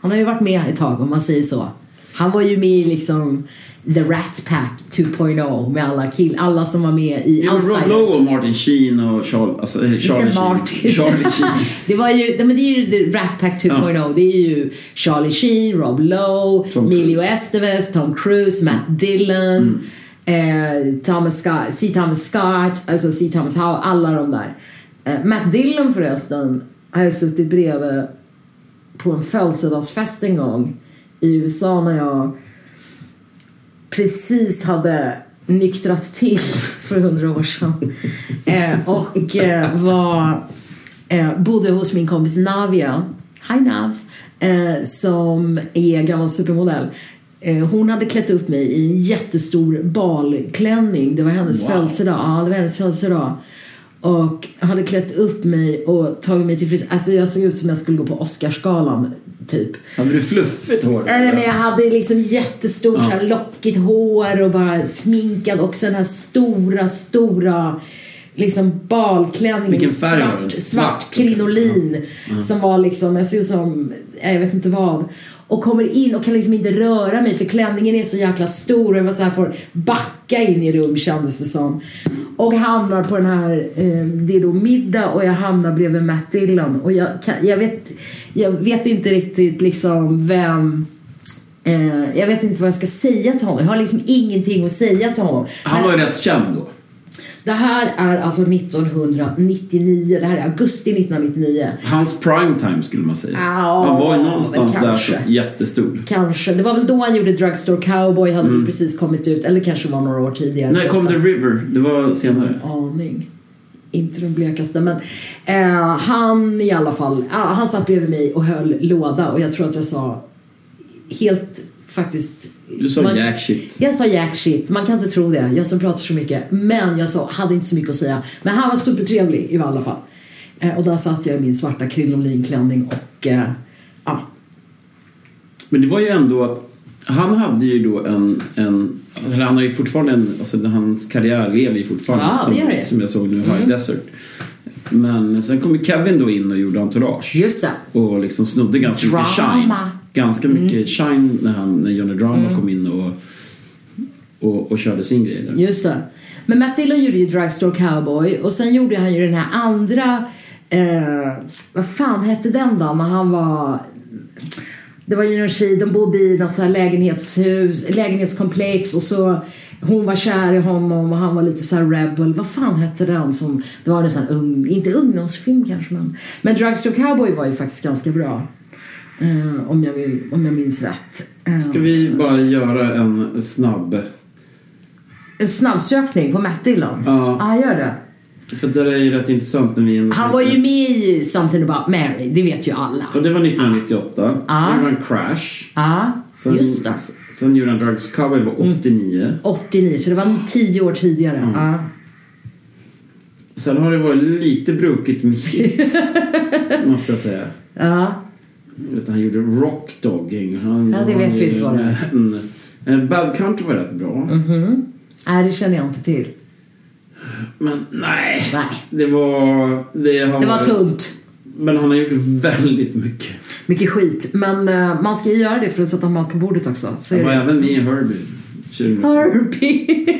S4: Han har ju varit med ett tag om man säger så. Han var ju med i liksom The Rat Pack 2.0 med alla kill, alla som var med i
S5: Ja, men Rob
S4: Outsiders.
S5: Lowe och Martin Sheen och Charlie, alltså, eh, Charlie Sheen.
S4: Martin.
S5: Charlie Sheen.
S4: det var ju, men det är ju The Rat Pack 2.0. Det är ju Charlie Sheen, Rob Lowe,
S5: Tom
S4: Emilio
S5: Cruise.
S4: Estevez, Tom Cruise, Matt Dillon, eh, Thomas Scott, C. Thomas Scott, alltså C. Thomas Howe, alla de där. Eh, Matt Dillon förresten har jag suttit bredvid på en födelsedagsfest en gång i USA när jag precis hade nyktrat till för hundra år sedan. Eh, och eh, var, eh, bodde hos min kompis Navia, hi Navs, eh, som är gammal supermodell. Eh, hon hade klätt upp mig i en jättestor balklänning. Det var hennes
S5: Wow.
S4: födelsedag. Ja, det var hennes födelsedag. Och hade klätt upp mig och tagit mig till frisör. Alltså jag såg ut som jag skulle gå på Oscarsgalan, typ.
S5: Hade du fluffigt hår?
S4: Nej, men jag hade liksom jättestort
S5: Ja.
S4: så lockigt hår och bara sminkad och så den här stora, stora liksom balklänningen
S5: Vilken färg var
S4: svart,
S5: Svart,
S4: svart krinolin som var liksom, jag ser ut som, jag vet inte vad. Och kommer in och kan liksom inte röra mig för klänningen är så jäkla stor och jag var så här får backa in i rum kändes det som. Och hamnar på den här, eh, det är då middag och jag hamnar bredvid Matt Dillon och jag, kan, jag, vet, jag vet inte riktigt liksom vem Eh, jag vet inte vad jag ska säga till honom. Jag har liksom ingenting att säga till honom.
S5: Han var ju rätt känd då.
S4: Det här är alltså 1999. Det här är augusti 1999.
S5: Hans primetime skulle man säga.
S4: Ja,
S5: han var ju någonstans där så jättestor.
S4: Kanske. Det var väl då han gjorde Drugstore Cowboy. Hade precis kommit ut. Eller kanske var några år tidigare.
S5: När kom The River? Det var senare.
S4: aning. Inte den blekaste. Men eh, han i alla fall. ja, han satt bredvid mig och höll låda. Och jag tror att jag sa helt faktiskt.
S5: Du sa
S4: man-
S5: jack shit.
S4: Jag sa jack shit. Man kan inte tro det. Jag som pratar så mycket. Men jag sa, hade inte så mycket att säga. Men han var supertrevlig i alla fall. Eh, och där satt jag i min svarta krinolinklädning och eh, ja.
S5: Men det var ju ändå att han hade ju då en, en eller han har ju fortfarande en, alltså hans karriär lever ju fortfarande
S4: Ja,
S5: som,
S4: det.
S5: som jag såg nu, High
S4: Mm.
S5: Desert. Men sen kom ju Kevin då in och gjorde Entourage.
S4: Just det.
S5: Och liksom snodde ganska mycket
S4: Drama. Mm.
S5: shine. Ganska mycket shine när, han, när Johnny Drama kom in och, och, och körde sin grej där.
S4: Just det. Men Matt Dillon gjorde ju Drugstore Cowboy och sen gjorde han ju den här andra, eh, vad fan hette den då? När han var, det var ju någon tjej, de bodde i något så här lägenhetshus, lägenhetskomplex och så hon var kär i honom och han var lite så här rebel. Vad fan hette den som, det var en sån ung, inte ungdomsfilm kanske men, men Drugstore Cowboy var ju faktiskt ganska bra. Eh, om, jag vill, om jag minns rätt. Eh,
S5: Ska vi bara göra en snabb...
S4: En snabbsökning på Matt Dillon?
S5: Ja.
S4: Ja, gör det.
S5: För det är ju rätt intressant när vi...
S4: Han var ju med i Something about Mary, det vet ju alla.
S5: Och det var 1998.
S4: Ja.
S5: Sen gjorde han Crash.
S4: Ja,
S5: Sen,
S4: just det.
S5: sen gjorde han Drugs Cover var 89.
S4: 89, så det var tio år tidigare.
S5: Mm.
S4: Ja.
S5: Sen har det varit lite brokigt med hits. måste jag säga.
S4: ja.
S5: Vet, han gjorde Rock Dogging. Han,
S4: Ja, det vet vi inte vad det är.
S5: Bad Country var rätt bra.
S4: Mhm. Nej, det känner jag inte till.
S5: Men nej.
S4: Nej.
S5: Det var... Det, har
S4: Det var
S5: varit-
S4: tunt.
S5: Men han har gjort väldigt mycket.
S4: Mycket skit. Men eh, man ska ju göra det för att sätta mat på bordet också. Så är
S5: Han var
S4: det.
S5: även med i Herbie. 2004.
S4: Herbie.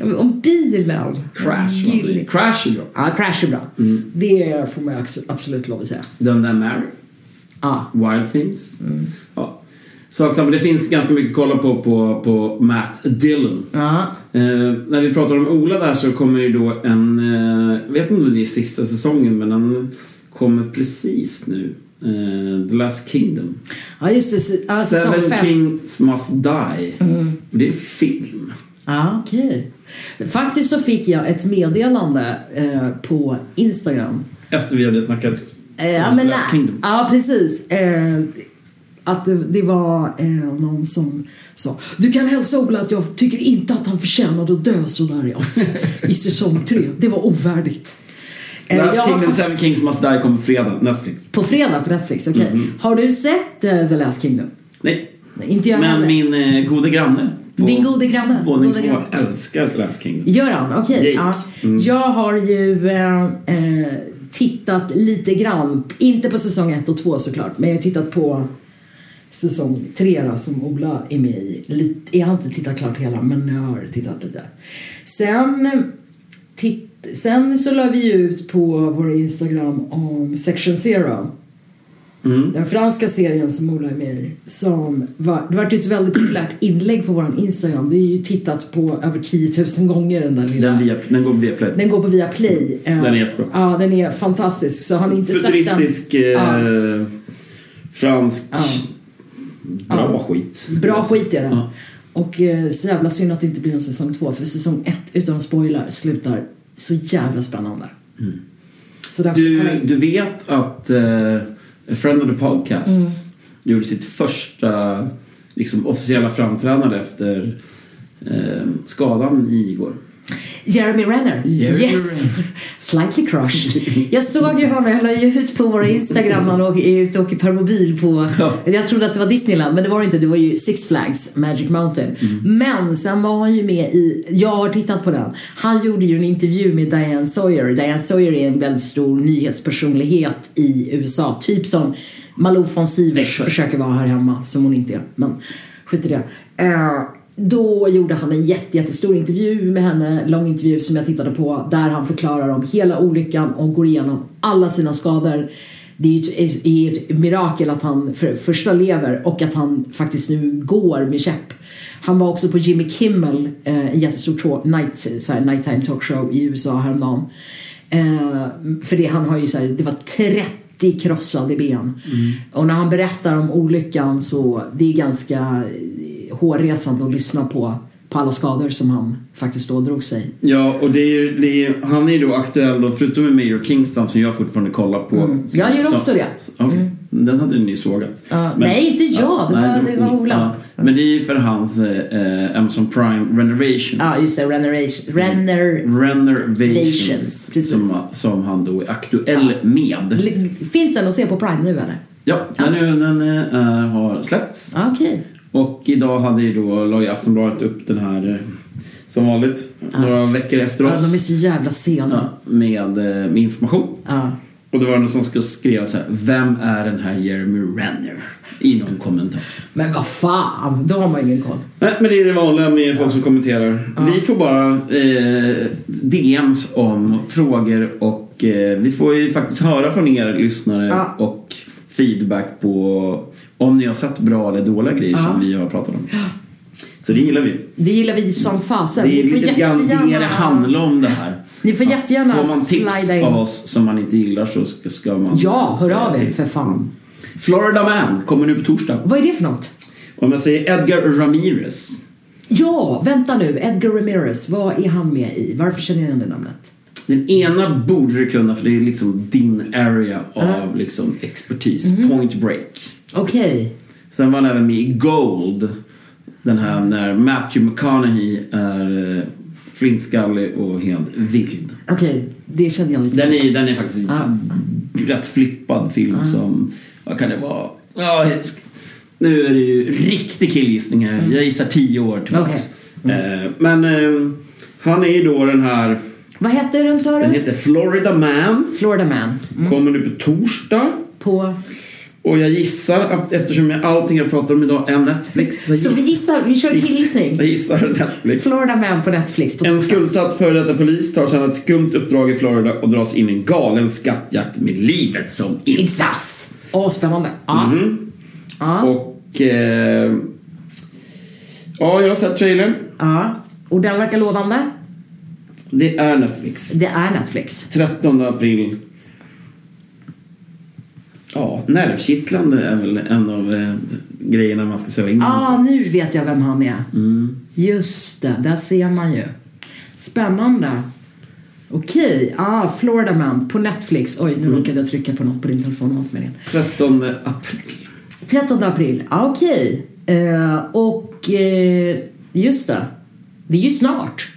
S4: Om bilen.
S5: Crash. det. Crash är bra.
S4: Ja, Crash är bra.
S5: Mm.
S4: Det får man absolut lov att säga.
S5: Den där Mary.
S4: Ja.
S5: Wild Things.
S4: Mm.
S5: Ja. Sak samma. Det finns ganska mycket att kolla på på, på Matt Dillon.
S4: Ja.
S5: Eh, när vi pratar om Ola där så kommer ju då en... Eh, jag vet inte om det är sista säsongen men den kommer precis nu. Eh, The Last Kingdom.
S4: ja, just det. Ja,
S5: Seven
S4: fem.
S5: Kings Must Die. Och det är en film.
S4: Ja, okej. Faktiskt så fick jag ett meddelande eh, på Instagram.
S5: Efter vi hade snackat
S4: Eh, ja, men
S5: The.
S4: Ja, precis. Eh, att det, det var eh, någon som sa Du kan hälsa Ola att jag tycker inte att han förtjänade att dö sådär i, i säsong tre. Det var ovärdigt. Eh,
S5: Last Kingdom,
S4: faktiskt-
S5: Seven Kings Must Die kommer fredag. Netflix.
S4: På fredag på Netflix, okej.
S5: Mhm.
S4: Har du sett eh, The Last Kingdom?
S5: Nej.
S4: Nej, inte jag
S5: Men
S4: heller.
S5: min eh, gode granne på
S4: Din gode granne.
S5: våning två älskar Last Kingdom.
S4: Gör han? Okej.
S5: Jake.
S4: Ja.
S5: Mm.
S4: Jag har ju eh, tittat lite grann, inte på säsong 1 och 2 såklart, men jag har tittat på säsong 3 då, som Ola är med i. Lite, jag har inte tittat klart hela, men jag har tittat lite. Sen, titt, sen så la vi ju ut på vår Instagram om Section Zero.
S5: Mm.
S4: Den franska serien som Ola är med i. Som var, det var ett väldigt populärt inlägg på vår Instagram. Det är ju tittat på över 10 000 gånger den där lilla.
S5: Den, via, den går via Play.
S4: Den går på Viaplay. Eh,
S5: Den är jättebra.
S4: Ja, den är fantastisk. Så har ni inte sett den...
S5: Futuristisk, eh,
S4: Ja.
S5: fransk,
S4: Ja.
S5: bra
S4: Ja.
S5: skit.
S4: Bra skit är den.
S5: Ja.
S4: Och eh, så jävla synd att det inte blir en säsong två. För säsong ett, utan spoiler, slutar så jävla spännande. Så därför,
S5: Du, du vet att eh, A Friend of the Podcast
S4: Mm.
S5: gjorde sitt första liksom, officiella framträdande efter eh, skadan igår.
S4: Jeremy Renner.
S5: Jeremy
S4: yes!
S5: Renner.
S4: Slightly crushed. Jag såg ju honom, jag la ju ut på våra Instagram när han åker- är ute och åker permobil på... Jag trodde att det var Disneyland, men det var det inte. Det var ju Six Flags, Magic Mountain. Men sen var han ju med i... Jag har tittat på den. Han gjorde ju en intervju med Diane Sawyer. Diane Sawyer är en väldigt stor nyhetspersonlighet i USA. Typ som Malou von Sivers försöker vara här hemma, som hon inte är. Men skit i det. Eh, då gjorde han en jätte, jättestor intervju med henne, lång intervju som jag tittade på, där han förklarar om hela olyckan och går igenom alla sina skador. Det är ett, är ett mirakel att han för första lever och att han faktiskt nu går med käpp. Han var också på Jimmy Kimmel, eh, en jättestor talk, night, så här, nighttime talkshow i USA häromdagen. Eh, för det, han har ju så här, det var 30 krossade ben. Och när han berättar om olyckan så det är ganska hårresande att lyssna på, på alla skador som han faktiskt då drog sig.
S5: Ja, och det är, det är, han är ju då aktuell då, förutom med Mayor Kingston som jag fortfarande kollar på.
S4: Mm. Jag gör
S5: Så-
S4: också det.
S5: så- okej. Den hade ni sågat.
S4: Ja, nej, inte jag. Det var- det var Ola.
S5: Ja. Men det är ju för hans eh, Amazon Prime Renovations.
S4: Ja, just det. Reneration. Renner...
S5: Renovations.
S4: Precis.
S5: Som, som han då är aktuell med.
S4: Finns den att se på Prime nu eller?
S5: Ja, den, är, den eh, har släppts.
S4: Okej.
S5: Och idag hade ju då, la Aftonbladet upp den här eh, som vanligt. Några veckor efter
S4: Ja,
S5: oss.
S4: de är så jävla sena.
S5: Ja, med, eh, med information.
S4: Ja.
S5: Och det var någon som skulle skriva så här, Vem är den här Jeremy Renner? I någon kommentar.
S4: Men vad fan, då har man ingen koll.
S5: Nej, men det är det vanliga med folk som kommenterar. Vi får bara eh, DMs om frågor och eh, vi får ju faktiskt höra från er lyssnare
S4: Ja.
S5: och feedback på om ni har sett bra eller dåliga grejer
S4: Ja.
S5: som vi har pratat om. Så det gillar vi.
S4: Det gillar vi som fasen.
S5: Det är lite grann det det handlar om det här.
S4: Ni får jättegärna
S5: Får man tips
S4: in.
S5: av oss som man inte gillar så ska, ska man
S4: Ja, hör av er för fan.
S5: Florida Man kommer nu på torsdag.
S4: Vad är det för något?
S5: Om jag säger Edgar Ramirez.
S4: Ja, vänta nu. Edgar Ramirez, vad är han med i? Varför känner jag igen det namnet?
S5: Den ena borde du kunna för det är liksom din area av
S4: Ja.
S5: liksom expertis.
S4: Mhm.
S5: Point Break.
S4: Okej.
S5: Sen var han även med i Gold. Den här när Matthew McConaughey är eh, flintskallig och helt vild.
S4: Okej, det kände jag inte.
S5: Den är, den är faktiskt
S4: Ja.
S5: rätt flippad film
S4: Ja.
S5: som, vad kan det vara? Ja, nu är det ju riktig killgissning här. Jag gissar tio år tillbaka.
S4: Okej.
S5: Eh, men eh, Han är ju då den här,
S4: Vad hette den sa
S5: den
S4: du?
S5: heter Florida Man.
S4: Florida Man. Mm.
S5: Kommer nu på torsdag.
S4: På...
S5: Och jag gissar att eftersom jag, allting jag pratar om idag är Netflix. Så,
S4: Så vi
S5: giss,
S4: gissar, vi kör
S5: jag
S4: killgissning.
S5: gissar Netflix.
S4: Florida Man på Netflix. På
S5: En skuldsatt före detta polis tar sig an ett skumt uppdrag i Florida och dras in i en galen skattjakt med livet som insats.
S4: Åh, spännande. Ja.
S5: Mhm.
S4: Ja.
S5: Och... Eh, ja, jag har sett trailern.
S4: ja. Och den verkar lovande.
S5: Det är Netflix.
S4: Det är Netflix.
S5: 13 april. Ja, nervkittlande är väl en av eh, grejerna man ska sälja in.
S4: Ah, nu vet jag vem han är.
S5: Mm.
S4: Just det, där ser man ju. Spännande. Okej, ah, Florida Man på Netflix. Oj,
S5: Mm.
S4: nu råkade jag trycka på något på din telefon. Med det.
S5: 13 april.
S4: 13 april, ah, okej. Eh, och eh, just det, det är ju snart.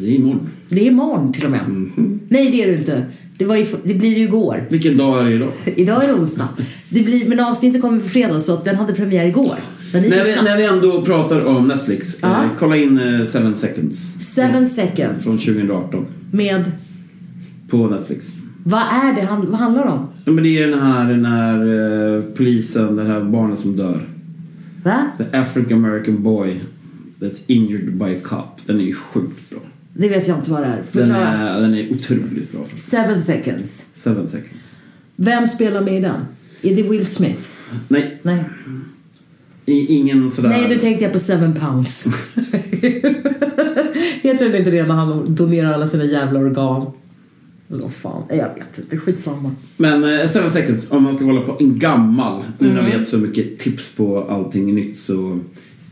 S5: Det är imorgon.
S4: Det är imorgon till och med.
S5: Mhm.
S4: Nej, det är det inte. Det, var ju, det blir ju igår.
S5: Vilken dag är det idag?
S4: Idag är det onsdag. Det blir, men avsnittet kommer på fredag så den hade premiär igår. Den är
S5: När vi, när vi ändå pratar om Netflix,
S4: Ja.
S5: eh, kolla in eh, Seven Seconds.
S4: Seven seconds.
S5: Från 2018.
S4: Med,
S5: På Netflix.
S4: vad är det? han- Vad handlar det om?
S5: Ja, men det är den här när eh, polisen, det här barnet som dör.
S4: Va?
S5: The African American boy that's injured by a cop. Den är ju sjukt bra.
S4: Det vet jag inte vad det är.
S5: Den är, den är otroligt bra. faktiskt.
S4: Seven seconds.
S5: Seven Seconds.
S4: Vem spelar med i den? Är det Will Smith?
S5: Nej,
S4: Nej.
S5: i, ingen sådär...
S4: Nej, då tänkte jag på Seven pounds. jag tror inte det när han donerar alla sina jävla organ. Eller vad fan, jag vet inte. Skitsamma.
S5: Men eh, Seven Seconds, om man ska kolla på en gammal, nu när vi
S4: Mm.
S5: vet så mycket tips på allting nytt så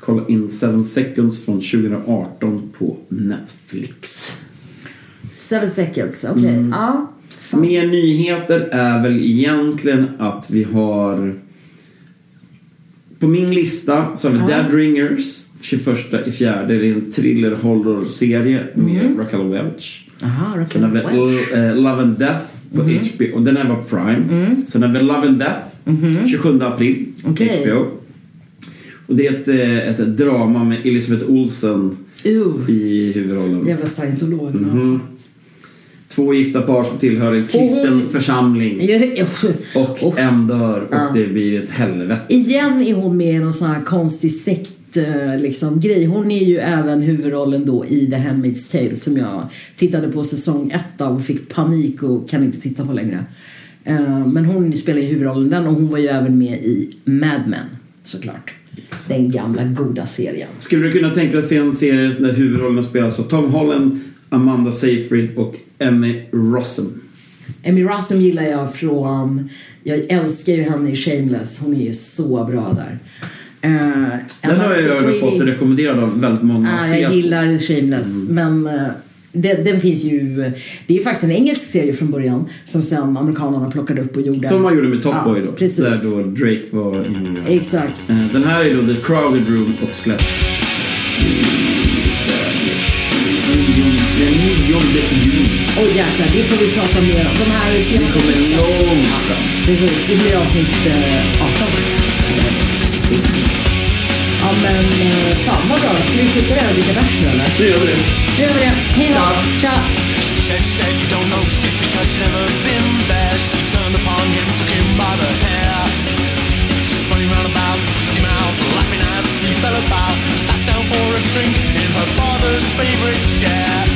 S5: kolla in Seven Seconds från 2018 på Netflix.
S4: Seven seconds, okej.
S5: Mm.
S4: Ja.
S5: Mer nyheter är väl egentligen att vi har på min lista så har vi
S4: Ja.
S5: Dead Ringers 21 i fjärde. Det är en thriller horror-serie med
S4: Mm.
S5: Raquel Welch.
S4: Aha,
S5: Sen har vi
S4: Welch.
S5: eh, Love and Death på
S4: Mhm.
S5: HBO. Och den här var Prime. Sen har vi Love and Death 27 april på. HBO. Och det är ett, eh, ett drama med Elisabeth Olsen
S4: Uh,
S5: i huvudrollen.
S4: jävla scientolog.
S5: Mhm. Två gifta par som tillhör en kristen
S4: hon-
S5: församling. Och
S4: Och-
S5: en dör och
S4: Ja.
S5: det blir ett helvete.
S4: Igen är hon med i någon sån här konstig sekt eh, liksom, grej. Hon är ju även huvudrollen då i The Handmaid's Tale som jag tittade på säsong ett av och fick panik och kan inte titta på längre. Eh, Men hon spelar ju huvudrollen den och hon var ju även med i Mad Men såklart. Den gamla goda serien.
S5: Skulle du kunna tänka dig att se en serie där huvudrollerna spelas av Tom Holland, Amanda Seyfried och Emmy Rossum?
S4: Emmy Rossum gillar jag från, jag älskar ju henne i Shameless. Hon är ju så bra där. Eh,
S5: Den har jag ju fått rekommenderad av väldigt många se.
S4: jag gillar Shameless, men eh, den, den finns ju... Det är ju faktiskt en engelsk serie från början som sen amerikanerna plockade upp och gjorde.
S5: Som man gjorde med Top
S4: Ja,
S5: Boy då.
S4: precis.
S5: Där då Drake var involverad.
S4: Exakt.
S5: Eh, Den här är då The Crowded Room och släpps den 9 juni.
S4: Oj jäklar, det får vi prata mer om. De här
S5: Vi
S4: senaste
S5: kommer
S4: tipsen.
S5: långt fram.
S4: Precis, det blir avsnitt eh, 18. Ja men eh, fan vad bra. Ska vi skicka det här och dricka bärs nu eller?
S5: Nu gör vi det.
S4: Gör vi det. Hej då. Tja.
S8: Said, said you don't know shit because you never been there. She turned upon him, took him by the hair. Spun him round about, kissed him out, laughing as he fell about. Sat down for a drink in her father's favorite chair.